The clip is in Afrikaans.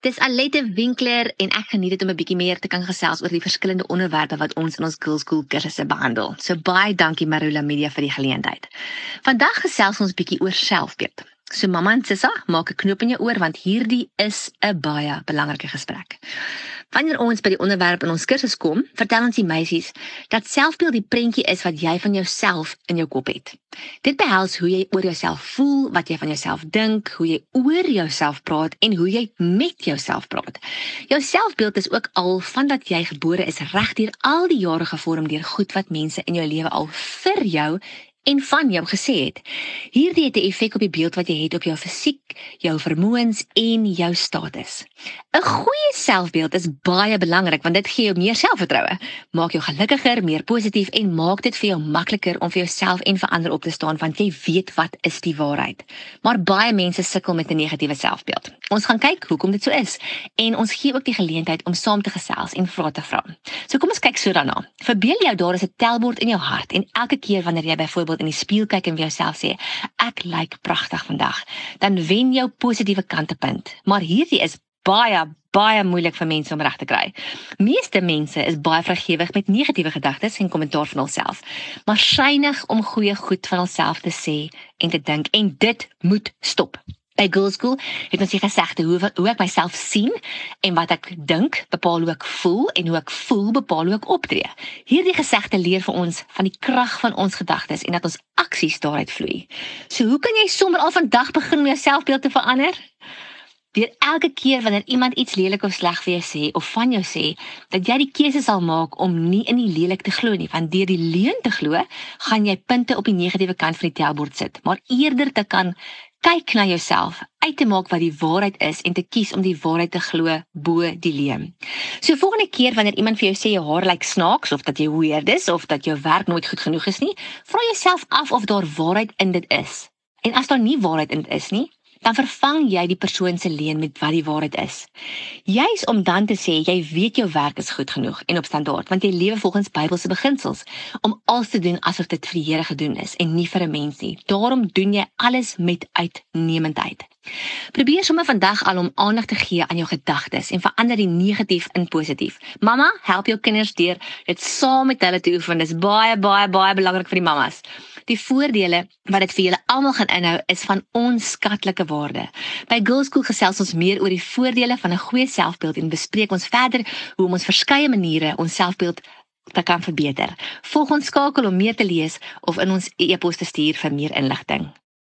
Dis Alette Winkler en ek geniet dit om 'n bietjie meer te kan gesels oor die verskillende onderwerpe wat ons in ons Girls School kursusse behandel. So baie dankie Marula Media vir die geleentheid. Vandag gesels ons bietjie oor selfbeeld. So mamma en Sissa, maak 'n knoop in jou oor want hierdie is 'n baie belangrike gesprek. Wanneer ons by die onderwerp in ons kursus kom, vertel ons die meisies dat selfbeeld die prentjie is wat jy van jouself in jou kop het. Dit behels hoe jy oor jouself voel, wat jy van jouself dink, hoe jy oor jouself praat en hoe jy met jouself praat. Jou selfbeeld is ook al vandat jy gebore is regdeur al die jare gevorm deur goed wat mense in jou lewe al vir jou en van jou gesê het. Hierdie het 'n effek op die beeld wat jy het op jou fisiek, jou vermoëns en jou status. 'n Goeie selfbeeld is baie belangrik want dit gee jou meer selfvertroue, maak jou gelukkiger, meer positief en maak dit vir jou makliker om vir jouself en vir ander op te staan want jy weet wat is die waarheid. Maar baie mense sukkel met 'n negatiewe selfbeeld. Ons gaan kyk hoekom dit so is en ons gee ook die geleentheid om saam te gesels en vrae te vra. So kom ons kyk so daarna. Verbeel jou daar is 'n telbord in jou hart en elke keer wanneer jy byvoorbeeld in die spieël kyk en vir jouself sê ek lyk pragtig vandag, dan wen jou positiewe kante punt. Maar hierdie is baie baie moeilik vir mense om reg te kry. Meeste mense is baie vrygewig met negatiewe gedagtes en kommentaar van hulself, maar synig om goeie goed van hulself te sê en te dink en dit moet stop. By Girls School het ons hier gesegde hoe hoe ek myself sien en wat ek dink bepaal hoe ek voel en hoe ek voel bepaal hoe ek optree. Hierdie gesegde leer vir ons van die krag van ons gedagtes en dat ons aksies daaruit vloei. So hoe kan jy sommer al vandag begin om jou selfbeeld te verander? Deur elke keer wanneer iemand iets lelik of sleg vir jou sê of van jou sê, dat jy die keuse sal maak om nie in die lelik te glo nie, want deur die leuen te glo, gaan jy punte op die negatiewe kant van die tellbord sit, maar eerder te kan kyk na jouself, uit te maak wat die waarheid is en te kies om die waarheid te glo bo die leuen. So volgende keer wanneer iemand vir jou sê jou haar lyk snaaks of dat jy weird is of dat jou werk nooit goed genoeg is nie, vra jouself af of daar waarheid in dit is. En as daar nie waarheid in dit is nie, dan vervang jy die persoon se leen met wat die waarheid is. Juis om dan te sê jy weet jou werk is goed genoeg en op standaard, want jy lewe volgens Bybelse beginsels om alles te doen asof dit vir die Here gedoen is en nie vir 'n mens nie. Daarom doen jy alles met uitnemendheid. Probeer sommer vandag al om aandag te gee aan jou gedagtes en verander die negatief in positief. Mamma, help jou kinders deur dit saam met hulle te oefen. Dis baie baie baie belangrik vir die mammas. Die voordele wat dit vir julle almal gaan inhou is van onskatlike waarde. By Girls School gesels ons meer oor die voordele van 'n goeie selfbeeld en bespreek ons verder hoe om ons verskeie maniere ons selfbeeld te kan verbeter. Volg ons skakel om meer te lees of in ons e-pos te stuur vir meer inligting.